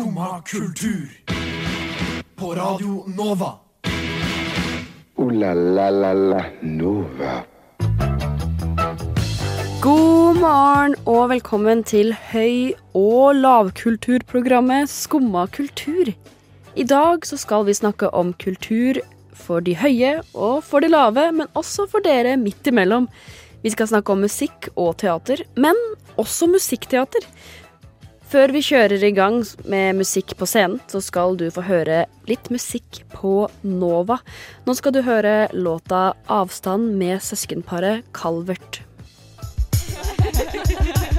Skumma kultur. På Radio Nova. O-la-la-la-la Nova. God morgen og velkommen til høy- og lavkulturprogrammet Skumma kultur. I dag så skal vi snakke om kultur for de høye og for de lave, men også for dere midt imellom. Vi skal snakke om musikk og teater, men også musikkteater. Før vi kjører i gang med musikk på scenen, så skal du få høre litt musikk på Nova. Nå skal du høre låta 'Avstand' med søskenparet Calvert.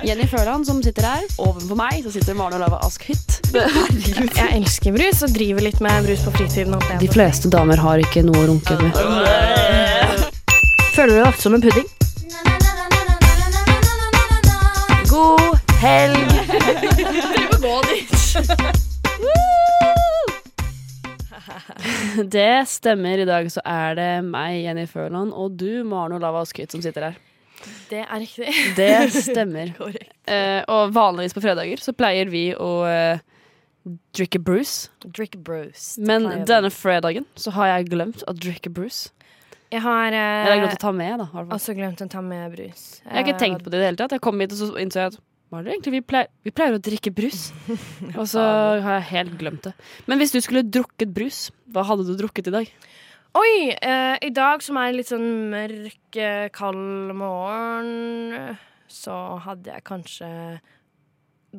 Jenny Førland som sitter her. Ovenfor meg så sitter Maren Olava Askhytt. Herregud. Jeg elsker brus og driver litt med brus på fritiden. De fleste damer har ikke noe å runke med. Føler du deg ofte som en pudding? God helg! Det stemmer. I dag så er det meg, Jenny Førland, og du, Maren Olava Askhytt, som sitter her. Det er riktig. Det stemmer. Eh, og vanligvis på fredager så pleier vi å eh, drikke Bruce. Drikke brus. Men denne fredagen så har jeg glemt å drikke Bruce. Jeg har eh, Eller glemt å ta med, da. også glemt å ta med brus. Jeg har ikke tenkt på det i det hele tatt. Jeg kom hit og så innså jeg at hva er det egentlig? Vi pleier, vi pleier å drikke brus. Og så har jeg helt glemt det. Men hvis du skulle drukket brus, hva hadde du drukket i dag? Oi! eh, I dag som er litt sånn mørk, eh, kald morgen, så hadde jeg kanskje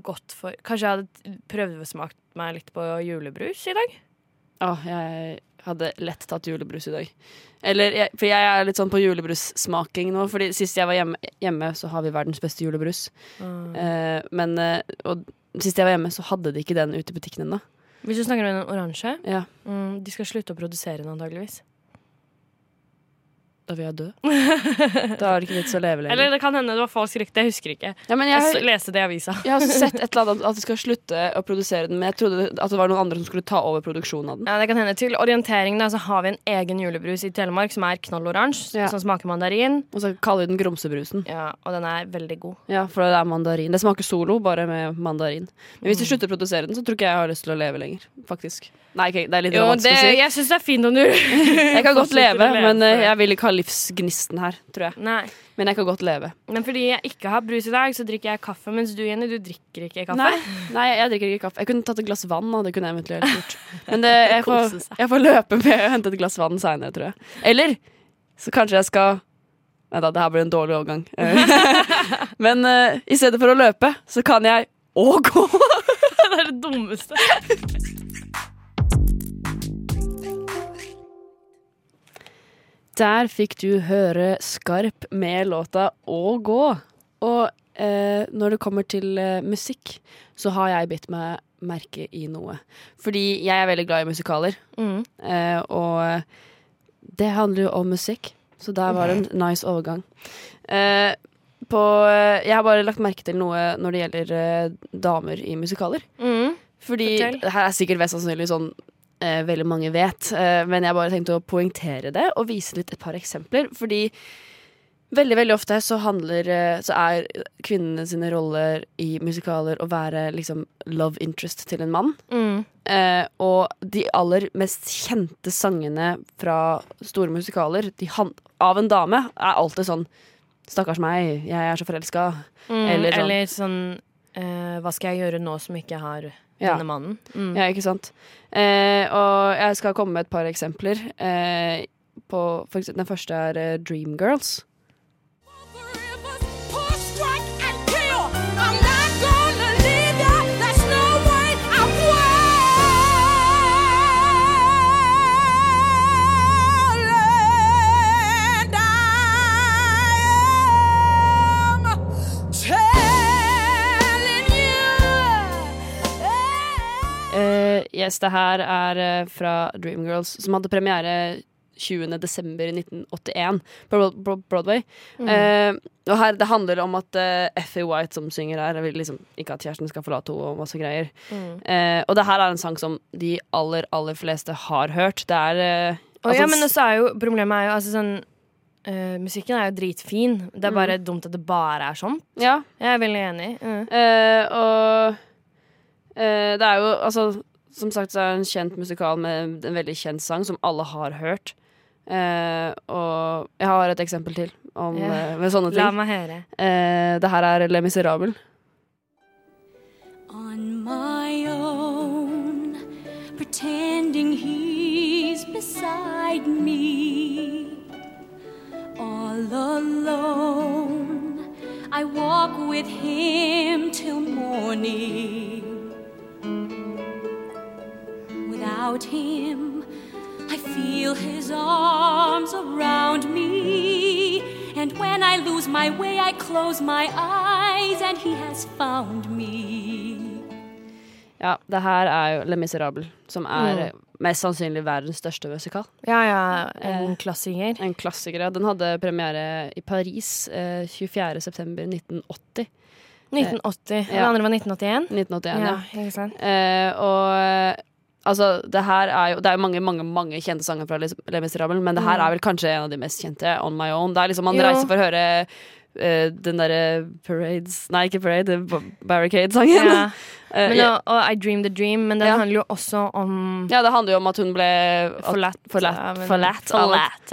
gått for Kanskje jeg hadde prøvd å smake meg litt på julebrus i dag? Ja, jeg hadde lett tatt julebrus i dag. Eller, jeg, for jeg er litt sånn på julebrussmaking nå. Fordi sist jeg var hjemme, hjemme så har vi verdens beste julebrus. Eh, men eh, Og sist jeg var hjemme, så hadde de ikke den ute i butikken ennå. Hvis du snakker om en oransje Ja, mm, De skal slutte å produsere den antageligvis. Da vil jeg dø. Da er det ikke vits å leve lenger. Eller det kan hende det var falsk rykte. Jeg husker ikke. ja, men Jeg jeg, leste det i avisa. Jeg har sett et eller annet at de skal slutte å produsere den, men jeg trodde at det var noen andre som skulle ta over produksjonen av den. Ja, det kan hende Til orientering da, så har vi en egen julebrus i Telemark som er knalloransje, Ja. som smaker mandarin. Og så kaller vi den Grumsebrusen. Ja, og den er veldig god. Ja, for det er mandarin. Det smaker solo, bare med mandarin. Men hvis de slutter å produsere den, så tror ikke jeg har lyst til å leve lenger. Faktisk. Nei, okay, det er litt Jo, det, å si. jeg syns det er fint om du Jeg kan godt leve, leve men eh, jeg vil ikke ha livsgnisten her, tror jeg. Nei. Men jeg kan godt leve. Men fordi jeg ikke har brus i dag, så drikker jeg kaffe. Mens du, Jenny, du drikker ikke kaffe. Nei, nei, jeg drikker ikke kaffe. Jeg kunne tatt et glass vann, da. Det kunne jeg eventuelt gjort. Men det, jeg, får, jeg får løpe med å hente et glass vann seinere, tror jeg. Eller så kanskje jeg skal Nei da, det her blir en dårlig overgang. Men uh, i stedet for å løpe, så kan jeg å gå. det er det dummeste. Der fikk du høre Skarp med låta Å gå. Og eh, når det kommer til eh, musikk, så har jeg bitt meg merke i noe. Fordi jeg er veldig glad i musikaler, Mm. eh, og det handler jo om musikk. Så der var det en nice overgang. Eh, på, eh, jeg har bare lagt merke til noe når det gjelder eh, damer i musikaler. Mm. Fordi Fortell. her er sikkert mest sannsynlig sånn eh, veldig mange vet, eh, men jeg bare tenkte å poengtere det og vise litt et par eksempler. Fordi veldig veldig ofte så handler eh, Så er kvinnene sine roller i musikaler å være liksom love interest til en mann. Mm. Eh, og de aller mest kjente sangene fra store musikaler de han av en dame er alltid sånn Stakkars meg, jeg er så forelska. Mm. Eller Eller sånn- sånn, eh, Hva skal jeg gjøre nå som ikke har Ja. denne mannen? Mm. Ja, ikke sant? Eh, og jeg skal komme med et par eksempler. Eh, på, for den første er eh, Dreamgirls. Yes, det her er eh, fra Dreamgirls, som hadde premiere 20. desember 1981 på Broadway. Mm. Eh, og her, det handler om at uh, Effie White som synger her, vil liksom ikke at kjæresten skal forlate henne og masse greier. Mm. Eh, og det her er en sang som de aller, aller fleste har hørt. Det er eh, altså, ja, men også er jo Problemet er jo altså sånn Uh, Musikken er jo dritfin. Det er bare dumt at det bare er sånn. Ja, Jeg er veldig enig. Uh. Uh, og eh, Eh, det er jo altså Som sagt så er det en kjent musikal med en veldig kjent sang som alle har hørt. Eh, og jeg har et eksempel til om, yeah. med sånne La meg høre. Eh, det her er Le Miserable. on my own, pretending he's beside me. All alone, I walk with him till morning. Without him, I feel his arms around me. And when I lose my way, I close my eyes, and he has found me. Ja, det her er jo Le Miserable, som er mm. mest sannsynlig verdens største musikal. Ja, ja, en Eh, klassiker. En klassiker. ja. Den hadde premiere i Paris eh, 24.9.1980. 1980. Den ja. andre var 1981. 1981, ja. Ja, ikke sant? Eh, og eh, altså, det her er jo Det er mange, mange mange kjente sanger fra Le Miserable, men det her Mm. er vel kanskje en av de mest kjente. On My Own. Det er liksom Man Jo. reiser for å høre uh, den derre Parades Nei, ikke Parade, ba- Barricade-sangen. Ja. Eh, Men, og, og I Dream the Dream, men den Ja. handler jo også om ja, det handler jo om at hun ble Forlatt forlatt, forlatt,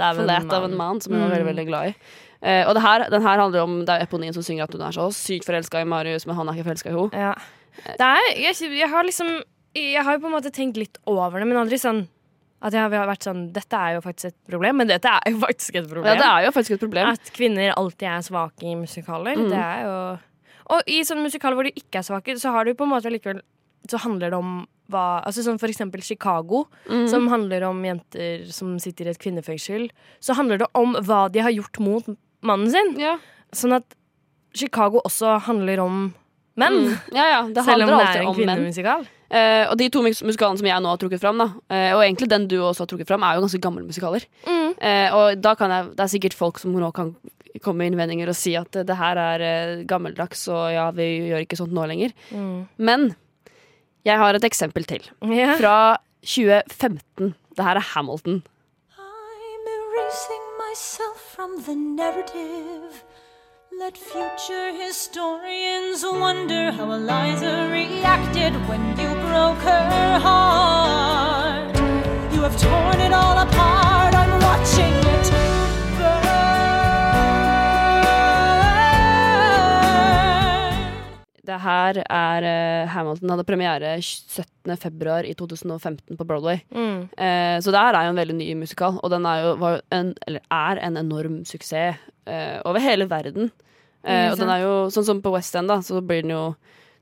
av, forlatt av en mann. som hun var veldig, Mm. veldig glad i. Uh, og det her, den her handler om Det er Eponien som synger at hun er så sykt forelska i Marius, men han er ikke forelska i henne. Ja. Er, jeg, jeg har liksom Jeg har jo på en måte tenkt litt over det, men aldri sånn at jeg har vært sånn Dette er jo faktisk et problem, men dette er jo faktisk et problem. Ja, det er jo faktisk et problem. At kvinner alltid er svake i musikaler. Mm. Det er jo Og i sånne musikaler hvor de ikke er svake, så har du på en måte likevel Så handler det om hva Altså sånn for eksempel Chicago, Mm. som handler om jenter som sitter i et kvinnefengsel. Så handler det om hva de har gjort mot mannen sin. Ja. Sånn at Chicago også handler om menn. Mm. ja, ja, det Selv om det er en kvinnemusikal. menn. Eh, og de to musikalene som jeg nå har trukket fram, da, eh, og egentlig den du også har trukket fram, er jo ganske gamle musikaler. Mm. Eh, og da kan jeg, det er sikkert folk som nå kan komme med innvendinger og si at det her er gammeldags, og ja, vi gjør ikke sånt nå lenger. Mm. Men jeg har et eksempel til. Yeah. Fra 2015. Det her er Hamilton. I'm erasing myself from the narrative. Let future historians wonder how Eliza reacted when you broke her heart. You have torn it all apart. I'm watching it burn. Det her er uh, Hamilton hadde premiere 17. februar i 2015 på Broadway. Mm. Uh, så det her er jo en veldig ny musikal, og den er jo var en, eller er en enorm suksess uh, over hele verden. Eh, Ikke og den er jo sånn som på West End, da, så blir den jo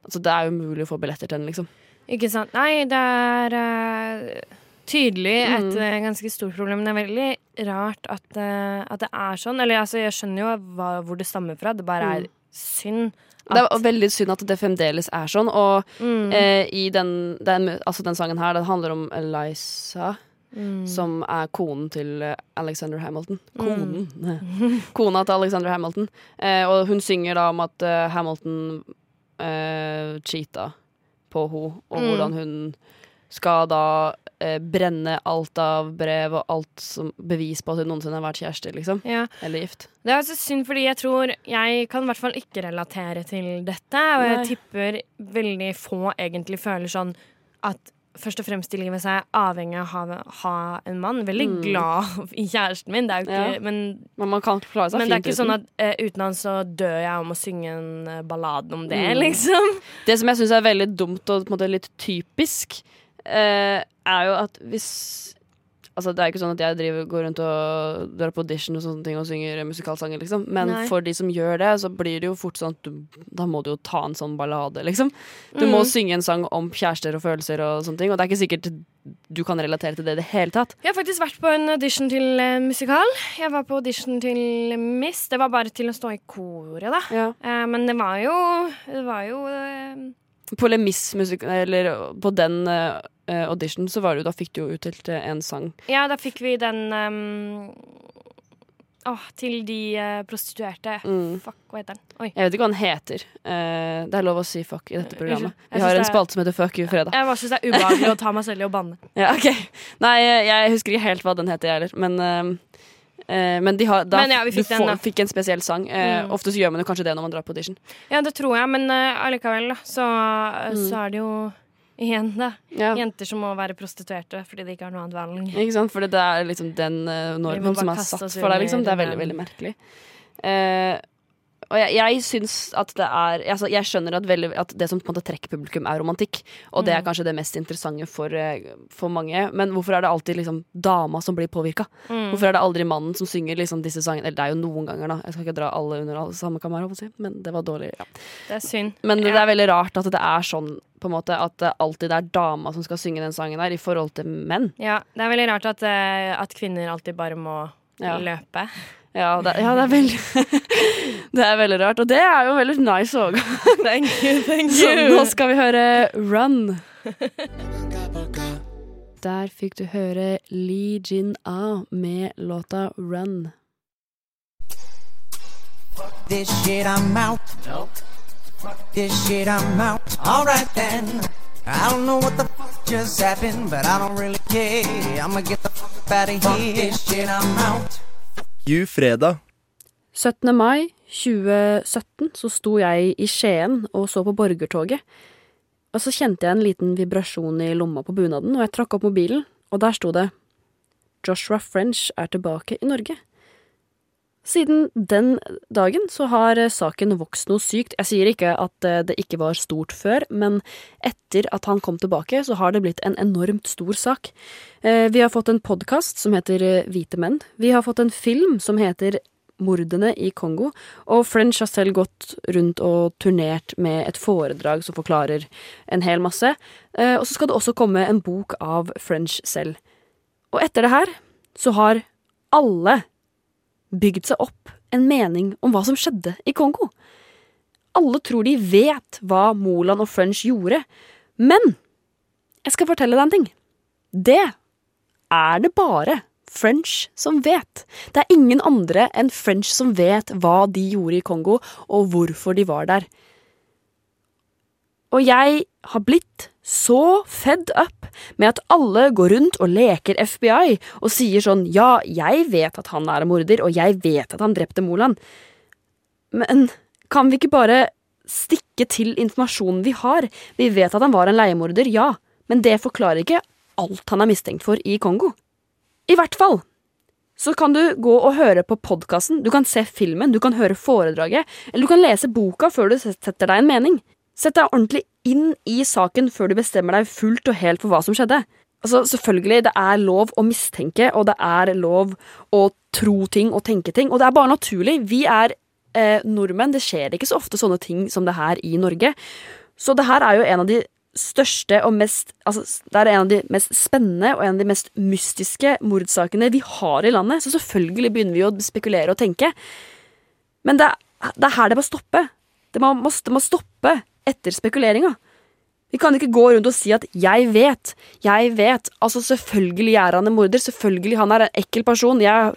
Altså, det er jo mulig å få billetter til den, liksom. Ikke sant? Nei, det er uh, tydelig et Mm. eh, ganske stort problem. Det er veldig rart at, uh, at det er sånn. Eller altså, jeg skjønner jo hva, hvor det stammer fra. Det bare er Mm. synd. Det er veldig synd at det fremdeles er sånn, og Mm. eh, i den, den, altså den sangen her, den handler om Eliza. Mm. Som er konen til Alexander Hamilton. Mm. Konen. Kona til Alexander Hamilton. Eh, og hun synger da om at uh, Hamilton uh, cheata på henne, og Mm. hvordan hun skal da eh, brenne alt av brev og alt som bevis på at hun noensinne har vært kjæreste, liksom. Ja. Eller gift. Det er så synd, fordi jeg tror Jeg kan i hvert fall ikke relatere til dette. Og jeg tipper veldig få egentlig føler sånn at først og fremst i livet så er jeg avhengig av å ha, ha en mann. Veldig Mm. glad i kjæresten min, det er jo ikke, Ja. men, Men man kan klare seg men det er ikke uten. sånn at uh, uten han så dør jeg om å synge en uh, ballade om det, Mm. liksom. Det som jeg syns er veldig dumt og måte litt typisk, uh, er jo at hvis Altså Det er ikke sånn at jeg driver, går rundt og drar på audition og sånne ting og synger musikalsanger, liksom. Men Nei. for de som gjør det, så blir det jo fort sånn at du, da må du jo ta en sånn ballade, liksom. Du må Mm. synge en sang om kjærester og følelser og sånne ting, og det er ikke sikkert du kan relatere til det i det hele tatt. Jeg har faktisk vært på en audition til uh, musikal. Jeg var på audition til Miss. Det var bare til å stå i koret, da. Ja. Uh, men det var jo Det var jo uh, På Le Mis musik, eller på den audition, så var det jo, da fikk du jo utdelt eh, en sang. Ja, da fikk vi den um Åh, til de uh, prostituerte. Mm. Fuck, hva heter den? Oi. Jeg vet ikke hva den heter. Uh, det er lov å si fuck i dette programmet. Vi har en spalte som heter Fuck you fredag. Jeg bare syns det er ubehagelig å ta meg selv i å banne. Ja, ok. Nei, jeg husker ikke helt hva den heter, jeg heller. Men, eh, eh, men de har, da, Men ja, vi fikk du den, får, fikk en spesiell sang. Eh, Mm. Ofte så gjør man jo kanskje det når man drar på audition. Ja, det tror jeg, men eh, allikevel, da, så, Mm. så er det jo igjen, da. Ja. Jenter som må være prostituerte fordi de ikke har noe annet valg. Ikke sant? For det er liksom den eh, normen som er satt for deg, liksom. Det er veldig, veldig merkelig. Eh, og jeg, jeg syns at det er altså Jeg skjønner at, veldig, at det som på en måte trekker publikum, er romantikk. Og det er Mm. kanskje det mest interessante for, eh, for mange. Men hvorfor er det alltid liksom dama som blir påvirka? Mm. Hvorfor er det aldri mannen som synger liksom disse sangene? Eller det er jo noen ganger, da. Jeg skal ikke dra alle under alle samme si. men det var dårlig. Ja. Det er synd. Men det Ja. er veldig rart at det er sånn, på en måte, at det alltid er dama som skal synge den sangen der, i forhold til menn. Ja, det er veldig rart at, eh, at kvinner alltid bare må Ja. løpe. Ja, det, ja, det er veldig Det er veldig rart, og det er jo veldig nice òg. Thank you, thank you. Så nå skal vi høre Run. Der fikk du høre Lee Jin Ah med låta Run. This shit I'm out. This shit I'm out. Alright then. I don't know what the fuck just happened, but I don't really care. I'ma get the fuck out of here. This shit I'm out. Ju fredag. 17. mai 2017 så sto jeg i Skien og så på borgertoget. Og så kjente jeg en liten vibrasjon i lomma på bunaden, og jeg trakk opp mobilen, og der sto det Joshua French er tilbake i Norge. Siden den dagen så har eh, saken vokst noe sykt. Jeg sier ikke at eh, det ikke var stort før, men etter at han kom tilbake, så har det blitt en enormt stor sak. Eh, Vi har fått en podkast som heter Hvite menn. Vi har fått en film som heter Mordene i Kongo, og French har selv gått rundt og turnert med et foredrag som forklarer en hel masse. Eh, Og så skal det også komme en bok av French selv. Og etter det her så har alle bygd seg opp en mening om hva som skjedde i Kongo. Alle tror de vet hva Moland og French gjorde, men jeg skal fortelle deg en ting. Det er det bare French som vet. Det er ingen andre enn French som vet hva de gjorde i Kongo, og hvorfor de var der. Og jeg har blitt så fed up med at alle går rundt og leker FBI og sier sånn ja, jeg vet at han er en morder, og jeg vet at han drepte Moland. Men kan vi ikke bare stikke til informasjonen vi har? Vi vet at han var en leiemorder, ja, men det forklarer ikke alt han er mistenkt for i Kongo. I hvert fall så kan du gå og høre på podkasten, du kan se filmen, du kan høre foredraget, eller du kan lese boka før du setter deg en mening. Sett deg ordentlig inn i saken før du bestemmer deg fullt og helt for hva som skjedde. Altså, selvfølgelig, det er lov å mistenke, og det er lov å tro ting og tenke ting, og det er bare naturlig. Vi er eh, nordmenn, det skjer ikke så ofte sånne ting som det her i Norge. Så det her er jo en av de største og mest Altså, det er en av de mest spennende og en av de mest mystiske mordsakene vi har i landet, så selvfølgelig begynner vi å spekulere og tenke. Men det, det er her det må stoppe. Det må, det må stoppe etter spekuleringa. Vi kan ikke gå rundt og si at 'jeg vet', 'jeg vet'. Altså, selvfølgelig er han en morder. Selvfølgelig han er en ekkel person. Jeg,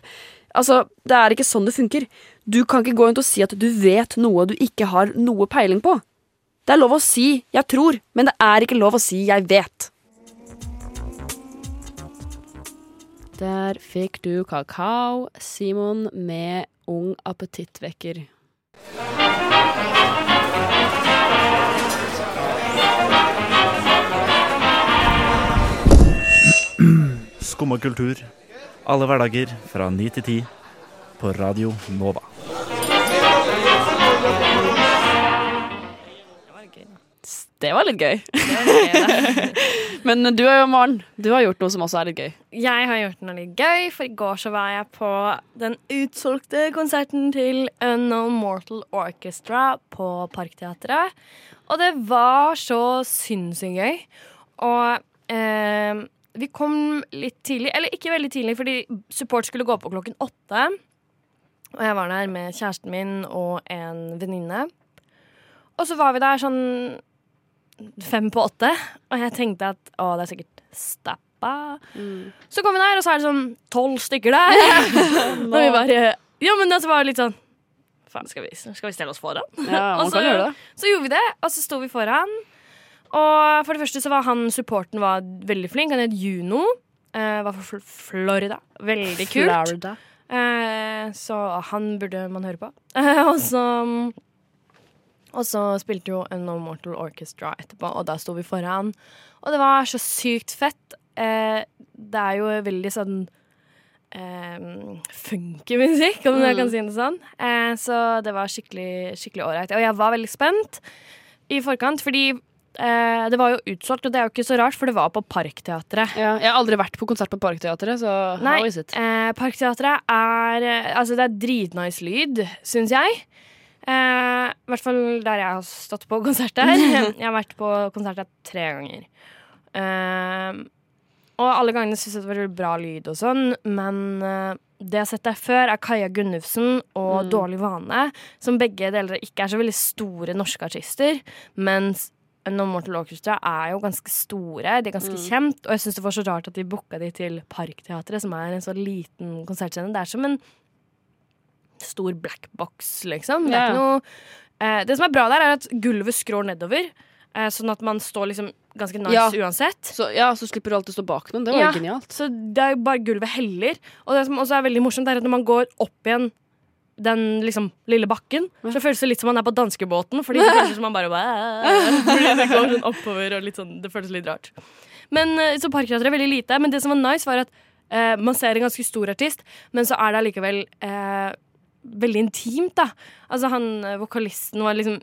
altså, det er ikke sånn det funker. Du kan ikke gå rundt og si at du vet noe du ikke har noe peiling på. Det er lov å si 'jeg tror', men det er ikke lov å si 'jeg vet'. Der fikk du kakao, Simon med Ung appetittvekker. Skumma kultur. Alle hverdager fra ni til ti på Radio Nova. Det var litt gøy. Men du er jo Maren. Du har gjort noe som også er litt gøy. Jeg har gjort noe litt gøy, for i går så var jeg på den utsolgte konserten til Unknown Mortal Orchestra på Parkteatret. Og det var så sinnssykt gøy. Og eh, vi kom litt tidlig, eller ikke veldig tidlig, fordi support skulle gå på klokken åtte. Og jeg var der med kjæresten min og en venninne. Og så var vi der sånn fem på åtte, og jeg tenkte at å, det er sikkert stappa. Så kom vi der, og så er det sånn tolv stykker der. og vi bare Ja, men det var litt sånn Faen, skal vi, skal vi stelle oss foran? Ja, man så- kan gjøre det. Så gjorde vi det, og så sto vi foran. Og for det første så var han supporten var veldig flink. Han het Juno. Uh, var fra Florida. Veldig kult. Florida. Uh, så han burde man høre på. Uh, og så Og så spilte jo No Mortal Orchestra etterpå, og da sto vi foran. Og det var så sykt fett. Eh, det er jo veldig sånn eh, funky musikk, om jeg kan si det sånn. Eh, så det var skikkelig skikkelig ålreit. Og jeg var veldig spent i forkant, fordi eh, det var jo utsolgt, og det er jo ikke så rart, for det var på Parkteatret. Ja, jeg har aldri vært på konsert på Parkteatret, så Nei, how is it? eh, Parkteatret er eh, Altså, det er dritnice lyd, syns jeg. Eh, I hvert fall der jeg har stått på konsert der. jeg har vært på konsert der tre ganger. Eh, og alle gangene syns jeg det var bra lyd og sånn, men eh, det jeg har sett der før, er Kaja Gunnufsen og Dårlig vane, som begge deler ikke er så veldig store norske artister, mens No Mortal Orchestra er jo ganske store, de er ganske kjent, og jeg syns det var så rart at de booka de til Parkteatret, som er en så liten konsertscene. Det er som en stor black box, liksom. Det, er ikke noe, eh, det som er bra der, er at gulvet skrår nedover, eh, sånn at man står liksom ganske nice Ja. uansett. Så, ja, så slipper du alltid stå bak noen. Det var Ja. genialt. Så det er jo bare gulvet heller. Og det som også er veldig morsomt, er at når man går opp igjen den liksom lille bakken, så føles det litt som man er på danskebåten. Fordi det føles som man bare Fordi det går sånn oppover og sånn Det føles litt rart. Men eh, Så parkrater er veldig lite. Men det som var nice, var at eh, man ser en ganske stor artist, men så er det allikevel eh, veldig intimt, da. Altså han eh, vokalisten var liksom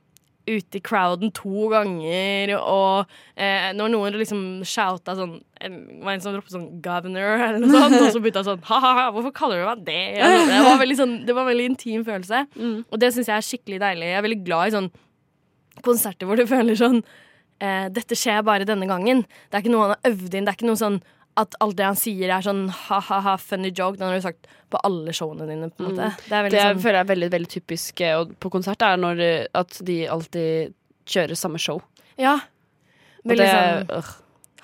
ute i crowden to ganger, og eh, når noen liksom shouta sånn en, var en som ropte sånn 'governor' eller noe sånt, og så begynte han sånn 'ha-ha, hvorfor kaller du meg det?' Det, var veldig sånn, det var en veldig intim følelse, og det syns jeg er skikkelig deilig. Jeg er veldig glad i sånn konserter hvor du føler sånn eh, 'Dette skjer bare denne gangen'. Det er ikke noe han har øvd inn. Det er ikke noe sånn at alt det han sier, er sånn ha-ha-ha, funny joke. Den har du sagt på alle showene dine. på en måte. Det er Det sånn føler jeg er veldig, veldig typisk eh, på konsert, er når eh, at de alltid kjører samme show. Ja. Veldig det, sånn øh.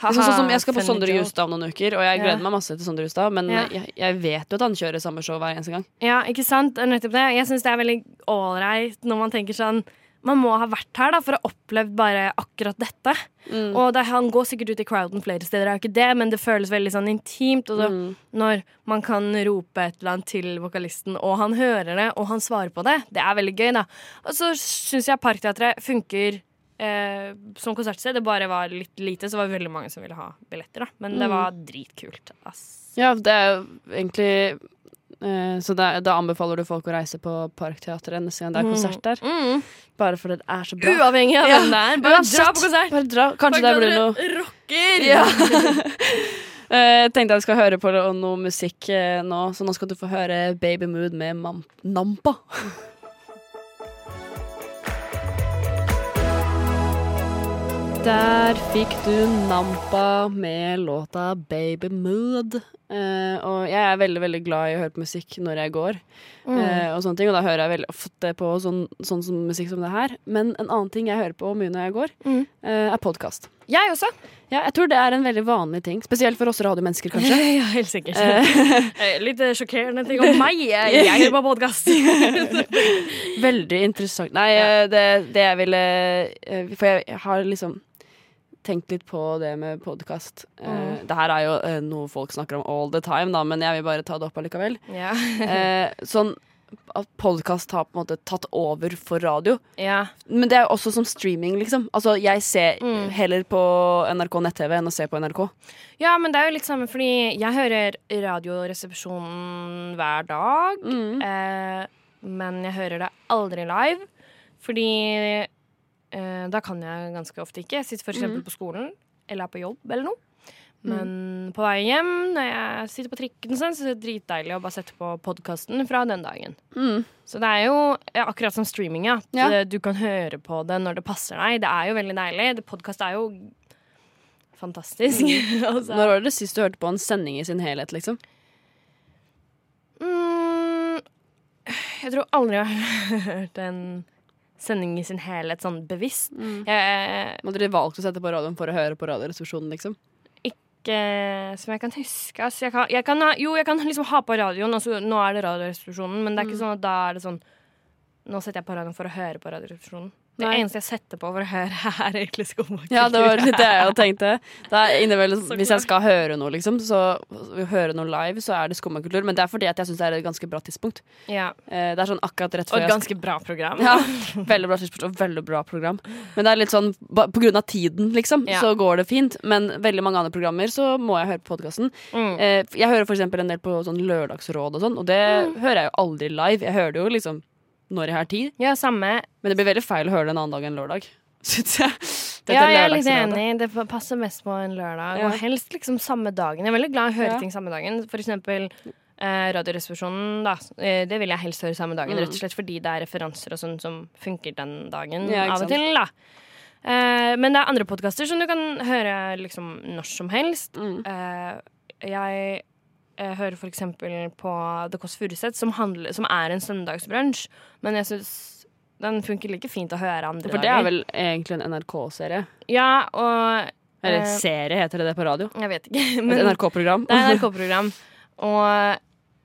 ha-ha, Liksom sånn som jeg skal på Sondre. Justad om noen uker, og jeg Ja. gleder meg masse til Sondre Justad, men Ja. jeg, jeg vet jo at han kjører samme show hver eneste gang. Ja, ikke sant? Nettopp det. Jeg syns det er veldig ålreit når man tenker sånn Man må ha vært her da for å ha opplevd bare akkurat dette. Mm. Og det, han går sikkert ut i crowden flere steder, det er jo ikke det, men det føles veldig sånn intimt. Og så, Mm. når man kan rope et eller annet til vokalisten, og han hører det, og han svarer på det, det er veldig gøy, da. Og så syns jeg Parkteatret funker eh, som konsertsted. Det bare var litt lite, så var det veldig mange som ville ha billetter, da. Men det Mm. var dritkult. Ass. Ja, det er jo egentlig Så da, da anbefaler du folk å reise på Parkteatret neste gang det er konsert der. Mm. Bare fordi det er så bra. Uavhengig av Ja, hvem det er. Bare uansett. dra på konsert. Bare dra. Kanskje det blir noe Rocker! Ja. jeg tenkte jeg skal høre på noe musikk eh, nå, så nå skal du få høre Baby Mood med Mam Nampa. Der fikk du Nampa med låta Baby Mood. Eh, og jeg er veldig veldig glad i å høre på musikk når jeg går. Eh, og sånne ting, og da hører jeg veldig ofte på sånn, sånn som musikk som det her. Men en annen ting jeg hører på mye når jeg går, Mm. uh, er podkast. Jeg også. Ja, jeg tror det er en veldig vanlig ting. Spesielt for oss radiomennesker, kanskje. Ja, helt sikkert. Litt sjokkerende ting om meg. Jeg, hører på podkast. Veldig interessant. Nei, det, det jeg ville For jeg har liksom tenkt litt på det med podkast. Mm. Det her er jo uh, noe folk snakker om all the time, da, men jeg vil bare ta det opp allikevel. ja. uh, sånn at podkast har på en måte tatt over for radio. ja. Men det er jo også som streaming, liksom. Altså, jeg ser Mm. heller på NRK nett-TV enn å se på NRK. Ja, men det er jo litt samme, fordi jeg hører Radioresepsjonen hver dag. Mm. Eh, men jeg hører det aldri live. Fordi eh, da kan jeg ganske ofte ikke. Jeg sitter f.eks. Mm. på skolen eller er på jobb eller noe. Men på vei hjem, når jeg sitter på trikken, sånn, så er det dritdeilig å bare sette på podkasten fra den dagen. Mm. Så det er jo ja, akkurat som streaming, ja. Ja. Du kan høre på det når det passer deg. Det er jo veldig deilig. Podkast er jo fantastisk. altså. Når var det sist du hørte på en sending i sin helhet, liksom? Mm, jeg tror aldri jeg har hørt en sending i sin helhet sånn bevisst. Jeg, Hadde dere valgt å sette på radioen for å høre på Radioresepsjonen, liksom? ikke som jeg kan huske. Altså, jeg kan, jeg kan ha, jo, jeg kan liksom ha på radioen, altså, nå er det Radioresepsjonen, men det er ikke sånn at da er det sånn Nå setter jeg på radioen for å høre på Radioresepsjonen. Det Nei. eneste jeg setter på for å høre, er egentlig skummakultur. Ja, det var litt det jeg tenkte. Det er hvis jeg skal høre noe, liksom, så høre noe live, så er det skummakultur. Men det er fordi jeg syns det er et ganske bra tidspunkt. Ja. Eh, Det er sånn akkurat rett Og et ganske bra program. Ja, veldig bra tidspunkt og veldig bra program. Men det er litt sånn, på grunn av tiden, liksom, Ja. så går det fint. Men veldig mange andre programmer så må jeg høre på podkasten. Mm. Eh, jeg hører for eksempel en del på sånn lørdagsråd og sånn, og det Mm. hører jeg jo aldri live. Jeg hører det jo liksom når jeg har tid, Ja, samme. men det blir veldig feil å høre det en annen dag enn lørdag. Syns jeg. Dette ja, jeg er litt enig. Det passer mest på en lørdag. Ja. Og helst liksom samme dagen. Jeg er veldig glad i å høre Ja. ting samme dagen. For eksempel eh, Radioresepsjonen. Da. Eh, Det vil jeg helst høre samme dagen, Mm. rett og slett fordi det er referanser og sånn som funker den dagen Ja, av og til. da eh, Men det er andre podkaster som du kan høre liksom når som helst. Mm. Eh, jeg eh, hører eksempel på The Kåss Furuseth, som, som er en søndagsbrunsj. Men jeg syns den funker like fint å høre andre dager. For det er vel egentlig en NRK-serie? Ja, og Eller eh, serie, heter det det på radio? Jeg vet ikke. Et Men det NRK-program? er NRK-program. Og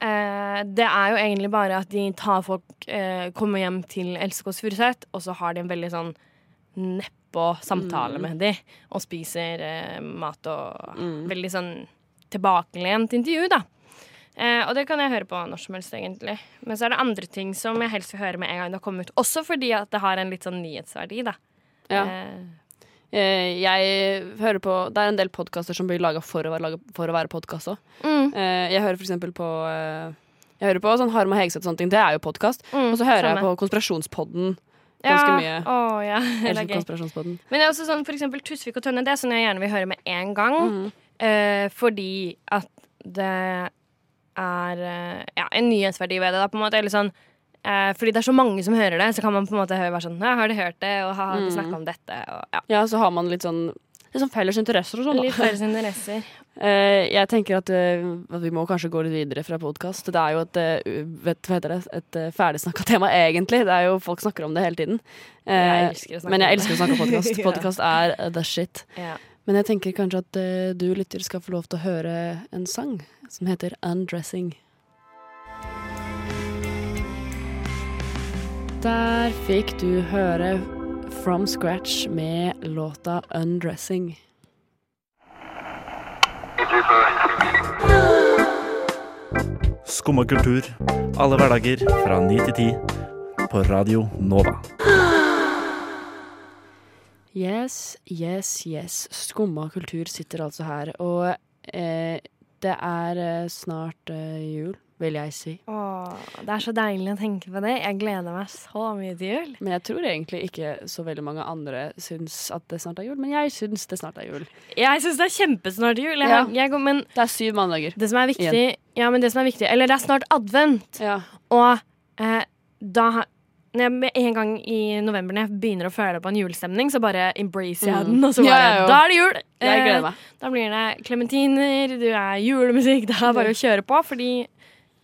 eh, det er jo egentlig bare at de tar folk eh, Kommer hjem til Else Kåss Furuseth, og så har de en veldig sånn neppe samtale Mm. med de, og spiser eh, mat og Mm. Veldig sånn tilbakelent intervju, da. Eh, og det kan jeg høre på når som helst, egentlig. Men så er det andre ting som jeg helst vil høre med en gang det har kommet ut. Også fordi at det har en litt sånn nyhetsverdi, da. Ja. Eh, Eh, jeg hører på Det er en del podkaster som blir laga for, for å være podkast òg. mm, jeg hører for eksempel på eh, Jeg hører på sånn Harm og Hegseth og sånne ting. Det er jo podkast. mm, Og så hører jeg på Konspirasjonspodden. ganske ja, mye. Å, ja. Men det er også sånn, for eksempel Tusvik og Tønne, det er sånn jeg gjerne vil høre med en gang. Mhm. Eh, fordi at det er eh, ja, en nyhetsverdi ved det. Da, på en måte, eller sånn, eh, fordi det er så mange som hører det, så kan man på en måte høre være sånn «Ja, Har de hørt det? Og har de snakka om dette? Og, ja. Ja, så har man litt sånn Litt sånn felles interesser og sånn. Litt felles interesser. Eh, jeg tenker at, eh, at vi må kanskje gå litt videre fra podkast. Det er jo et, vet, hva heter det, et ferdigsnakka tema, egentlig. Det er jo, Folk snakker om det hele tiden. Jeg elsker å snakke men jeg elsker å snakke om podkast. Podkast er the shit. Ja. Men jeg tenker kanskje at eh, du lytter skal få lov til å høre en sang som heter 'Undressing'. Der fikk du høre From Scratch med låta 'Undressing'. Skumma kultur. Alle hverdager fra ni til ti. På Radio Nova. Yes, yes, yes. Skumma kultur sitter altså her. Og eh, det er eh, snart eh, jul, vil jeg si. Åh, det er så deilig å tenke på det. Jeg gleder meg så mye til jul. Men jeg tror egentlig ikke så veldig mange andre syns at det snart er jul. Men jeg syns det snart er jul. Jeg syns det er kjempesnart jul. Jeg, Ja. jeg, men Det er syv mandager. det som er viktig Ja, men det som er viktig Eller det er snart advent. Ja. Og eh, da jeg, en gang i november når jeg begynner å føle på en julestemning, så bare embracer jeg Mm. den. Og så bare, ja, ja. Da er det jul! Jeg gleder Eh, meg. Da blir det klementiner, du er julemusikk. Det er bare å kjøre på, fordi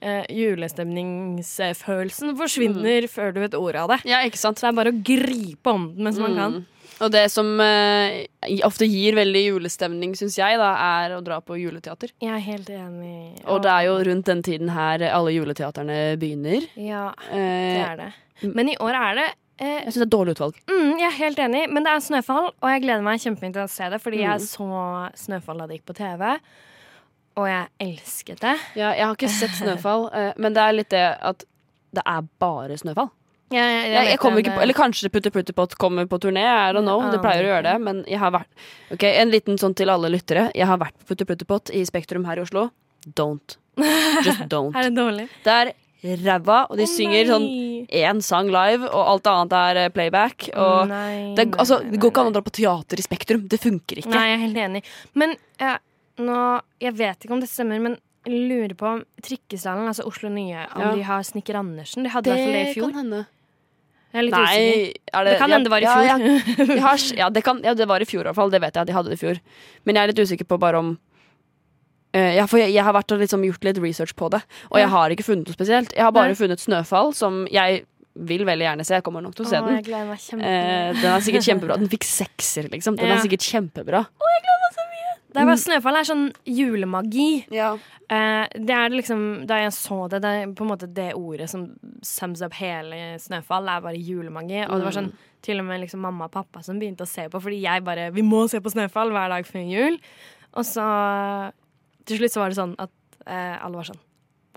eh, julestemningsfølelsen forsvinner før du vet ordet av det. Ja, ikke sant? Så det er bare å gripe om den mens man kan. Og det som eh, ofte gir veldig julestemning, syns jeg, da, er å dra på juleteater. Jeg er helt enig. Og det er jo rundt den tiden her alle juleteaterne begynner. Ja, det Eh, er det. Men i år er det eh, jeg syns det er dårlig utvalg. Mm, jeg er helt enig, men det er snøfall, og jeg gleder meg kjempemye til å se det. Fordi Mm. jeg så Snøfall da det gikk på TV, og jeg elsket det. Ja, jeg har ikke sett Snøfall, eh, men det er litt det at det er bare snøfall. Jeg, jeg, Jeg, jeg kommer ikke på, eller kanskje Putti Putti Pott kommer på turné. I don't know. Det pleier å gjøre det. Men jeg har vært Ok, En liten sånn til alle lyttere. Jeg har vært på Putti Putti Pott i Spektrum her i Oslo. Don't. Just don't. Er det dårlig? Det er ræva, og de oh, synger sånn én sang live, og alt annet er eh, playback. Og Nei, det, altså, det går ikke an å dra på teater i Spektrum. Det funker ikke. Nei, jeg er helt enig. Men eh, nå Jeg vet ikke om det stemmer, men jeg lurer på om Trikkeslalåm, altså Oslo Nye, om Ja. de har Snekker Andersen. De hadde i hvert fall det i fjor. kan hende. Jeg er litt Nei, usikker. er Det kan hende det var i fjor. Ja, ja, har, ja, det kan, ja, det var i fjor i hvert fall. Det vet jeg at de hadde det i fjor. Men jeg er litt usikker på bare om uh, ja, for jeg, jeg har vært og liksom gjort litt research på det, og jeg har ikke funnet noe spesielt. Jeg har bare Nei. funnet Snøfall, som jeg vil veldig gjerne se. Jeg kommer nok til å se Åh, den. jeg gleder meg Eh, den er sikkert kjempebra. Den fikk sekser, liksom. Den Ja. er sikkert kjempebra. Det er bare Snøfall er sånn julemagi. Ja. Eh, det er liksom Da jeg så det, det er på en måte det ordet som sums up hele Snøfall, er bare julemagi. Og det var sånn til og med liksom mamma og pappa som begynte å se på, fordi jeg bare Vi må se på Snøfall hver dag før jul. Og så til slutt så var det sånn at eh, alle var sånn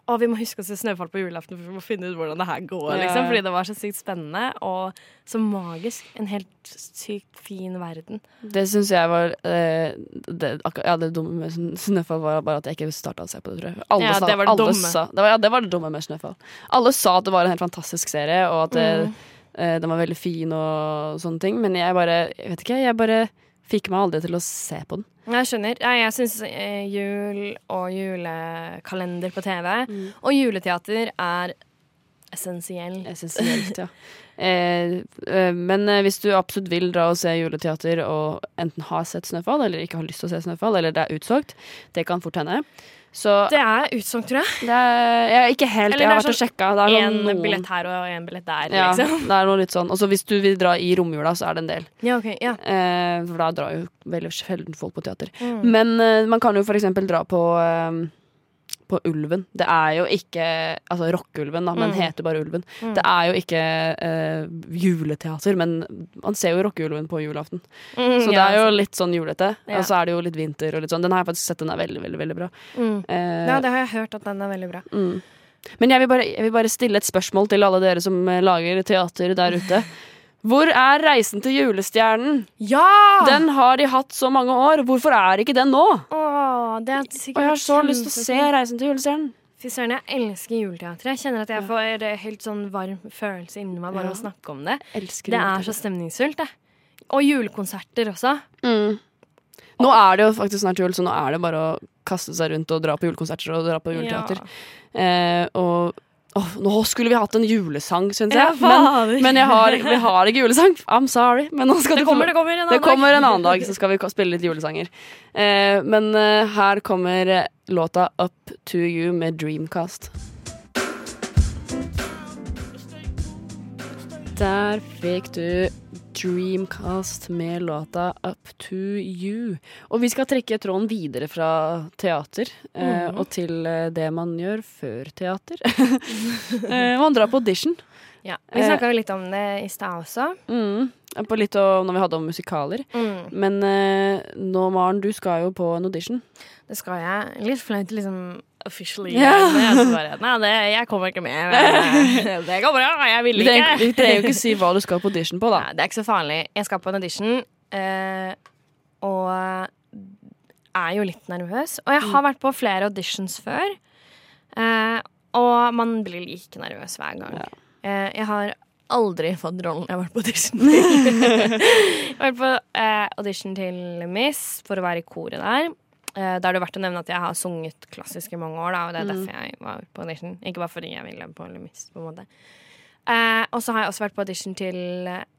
Å, vi må huske å se Snøfall på julaften for vi må finne ut hvordan det her går. Liksom, fordi det var så sykt spennende og så magisk. En helt sykt fin verden. Det syns jeg var eh, det, Ja, det dumme med Snøfall var bare at jeg ikke starta å se på det, tror jeg. Alle Ja, sa, det var det alle dumme. Sa, det, var, ja, det var det dumme med Snøfall. Alle sa at det var en helt fantastisk serie, og at Mm. eh, den var veldig fin og sånne ting, men jeg bare Jeg vet ikke, jeg bare fikk meg aldri til å se på den. Jeg skjønner. Jeg syns eh, jul og julekalender på TV Mm. og juleteater er essensiell. Essensielt, ja. Eh, eh, men eh, hvis du absolutt vil dra og se juleteater og enten har sett Snøfall eller ikke har lyst til å se Snøfall, eller det er utsolgt, det kan fort hende. Så Det er utsolgt, tror jeg. det er, jeg er ikke helt Eller Jeg har vært og sjekka. Det er Én sånn noen- billett her og én billett der, Ja, liksom. det er noe litt sånn. Og så hvis du vil dra i romjula, så er det en del. Ja, okay, ja. Eh, for da drar jo veldig sjelden folk på teater. Mm. Men eh, man kan jo for eksempel dra på eh, på Ulven. Det er jo ikke Altså Rockeulven, da, men Mm. heter bare Ulven. Mm. Det er jo ikke eh, juleteater, men man ser jo Rockeulven på julaften. Mm, Så det er jo sant. litt sånn julete. Ja. Og så er det jo litt vinter og litt sånn. Den har jeg faktisk sett, den er veldig, veldig, veldig bra. mm. Eh, Ja, det har jeg hørt at den er veldig bra. Mm. Men jeg vil, bare, jeg vil bare stille et spørsmål til alle dere som eh, lager teater der ute. Hvor er Reisen til julestjernen? Ja! Den har de hatt så mange år. Hvorfor er ikke den nå? Åh, det er sikkert Og jeg har så lyst til å se. Reisen til julestjernen. Fy søren, jeg elsker juleteater. Jeg kjenner at jeg får eh, helt sånn varm følelse inni meg bare Ja. å snakke om det. Elsker Det er så stemningsfullt, det. Og julekonserter også. mm. Nå er det jo faktisk snart jul, så nå er det bare å kaste seg rundt og dra på julekonserter og dra på juleteater. Eh, og åh, nå skulle vi hatt en julesang, syns jeg. men, men jeg har, vi har ikke julesang. I'm sorry. Men nå skal Det få kommer, lov- det kommer en Det kommer dag. en annen dag, så skal vi spille litt julesanger. Eh, men eh, her kommer eh, låta Up to You med Dreamcast. Der fikk du Dreamcast med låta Up to You. Og vi skal trekke tråden videre fra teater eh, Mhm. og til eh, det man gjør før teater. eh, man drar på audition. Ja, Vi Eh, snakka jo litt om det i stad også. Mm, på litt om, når vi hadde om musikaler. Mm. Men eh, nå, Maren, du skal jo på en audition. Det skal jeg. Litt flaut liksom officially. Bare, Nei, det, jeg kommer ikke med. Men, Det går bra. Jeg Vi vil ikke. Du trenger jo ikke si hva du skal på audition på, da. Nei, det er ikke så farlig. Jeg skal på en audition, eh, og er jo litt nervøs. Og jeg Mm. har vært på flere auditions før, eh, og man blir like nervøs hver gang. Eh, jeg har aldri fått rollen jeg har vært på audition til. jeg har vært på eh, audition til Miss for å være i koret der. Eh, da er det verdt å nevne at jeg har sunget klassisk i mange år, da, og det er Mm. derfor jeg var på audition. Ikke bare fordi jeg ville på Miss, på en måte. Eh, og så har jeg også vært på audition til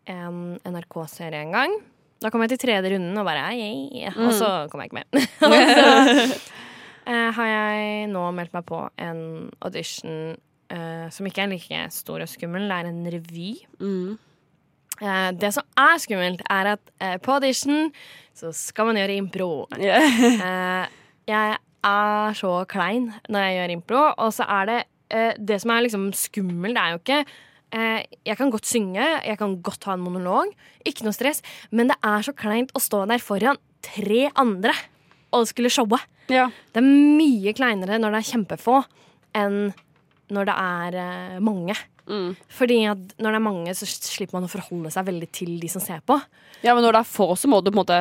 en NRK-serie en gang. Da kom jeg til tredje runden og bare «Ei», Og så kom jeg ikke med. så eh, har jeg nå meldt meg på en audition eh, som ikke er like stor og skummel. Det er en revy. Mm. Eh, det som er skummelt, er at eh, på audition så skal man gjøre impro. Eh, jeg er så klein når jeg gjør impro, og så er det eh, Det som er liksom skummelt, det er jo ikke Jeg kan godt synge, jeg kan godt ha en monolog, ikke noe stress, men det er så kleint å stå der foran tre andre og skulle showe. Ja. Det er mye kleinere når det er kjempefå, enn når det er mange. Mm. Fordi at når det er mange, så slipper man å forholde seg veldig til de som ser på. ja, men når det er få, så må du på en måte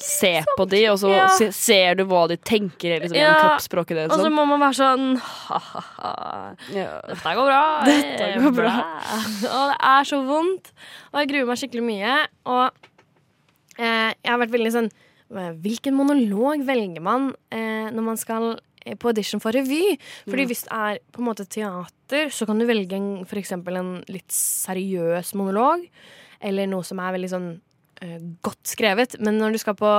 se på de, og så Ja. se, ser du hva de tenker liksom, gjennom Ja. kroppsspråket deres. Og så Sånn. må man være sånn ha-ha-ha. Ja. Dette går bra. Dette går bra. Og det er så vondt. Og jeg gruer meg skikkelig mye. Og eh, jeg har vært veldig sånn Hvilken monolog velger man eh, når man skal på audition for revy? Fordi hvis det er på en måte teater, så kan du velge en, for eksempel en litt seriøs monolog. Eller noe som er veldig sånn uh, godt skrevet. Men når du skal på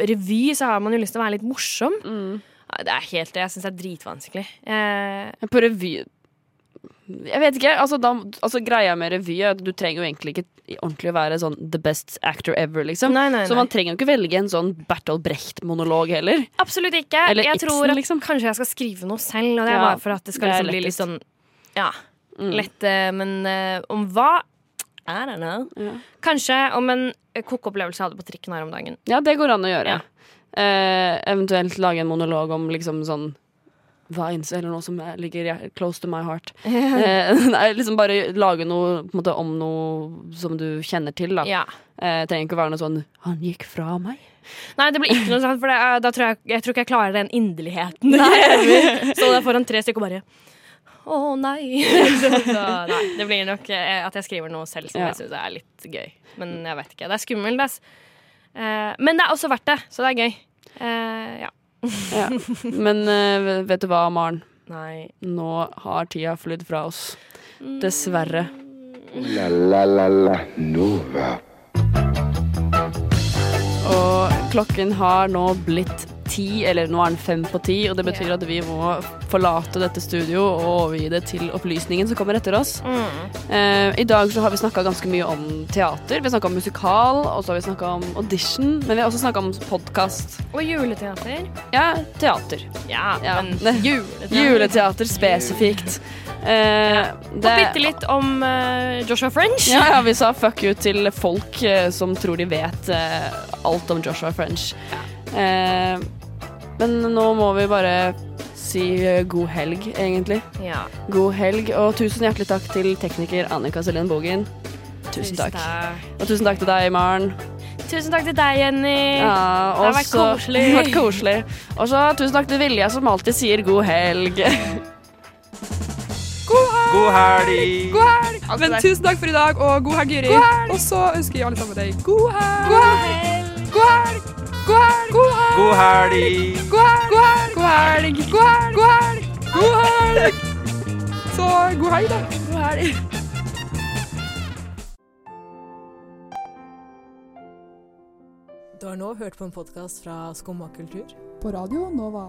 revy, så har man jo lyst til å være litt morsom. Mm. Det er helt det. Jeg syns det er dritvanskelig. Uh, På revy Jeg vet ikke. Altså, da, altså Greia med revy er at du trenger jo egentlig ikke ordentlig å være sånn the best actor ever, liksom. Nei, nei, Så man trenger jo ikke velge en sånn Bertolt Brecht-monolog heller. Absolutt ikke. Eller jeg Ibsen, tror at liksom. kanskje jeg skal skrive noe selv, og det er Ja, bare for at det skal det er liksom bli litt sånn Ja, Mm. lett. eh, Men uh, om hva? I don't know. Ja. Kanskje om en kokkeopplevelse kokeopplevelse jeg hadde på trikken her om dagen. Ja, det går an å gjøre. Ja. Uh, eventuelt lage en monolog om liksom sånn vines, eller noe som er- ligger close to my heart. Eh, nei, liksom bare lage noe måte, om noe som du kjenner til, da. Ja. Eh, trenger ikke være noe sånn 'han gikk fra meg'. Nei, det blir ikke noe sånt, for det, da tror jeg, jeg tror ikke jeg klarer den inderligheten. Nei. Stå der foran tre stykker og bare Å nei. så, så, nei. Det blir nok eh, at jeg skriver noe selv som Ja. jeg syns er litt gøy. Men jeg vet ikke. Det er skummelt. Eh, men det er også verdt det, så det er gøy. Eh, ja. Ja. Men uh, vet du hva, Maren? Nei. Nå har tida flydd fra oss. Dessverre. Ooh la la la la Nova. Og klokken har nå blitt ti, eller nå er den fem på ti, og det betyr Ja. at vi må forlate dette studio og overgi det til opplysningen som kommer etter oss. Mm. Eh, I dag så har vi snakka ganske mye om teater. Vi har snakka om musikal, og så har vi snakka om audition. Men vi har også snakka om podkast. Og juleteater. Ja, teater. Ja, Ja. men juleteater. Juleteater spesifikt. Eh, Og bitte litt om uh, Joshua French. Ja, ja, vi sa fuck you til folk uh, som tror de vet uh, alt om Joshua French. Eh, men nå må vi bare si eh, god helg, egentlig. Ja. God helg, og tusen hjertelig takk til tekniker Annika Selin Bogen. Tusen takk. Og tusen takk til deg, Maren. Tusen takk til deg, Jenny. Ja, Det har vært koselig. Det har vært koselig. Og så tusen takk til Vilja, som alltid sier god helg. God helg! God helg! Men tusen takk for i dag, og god helg, Juri. Og så ønsker vi alle sammen deg god helg. God helg! God helg! God helg! God helg! God helg! God helg! God helg! God helg! God helg! God helg! Så god helg, da. God helg. Du har nå hørt på en podkast fra Skumma kultur. På radio Nova.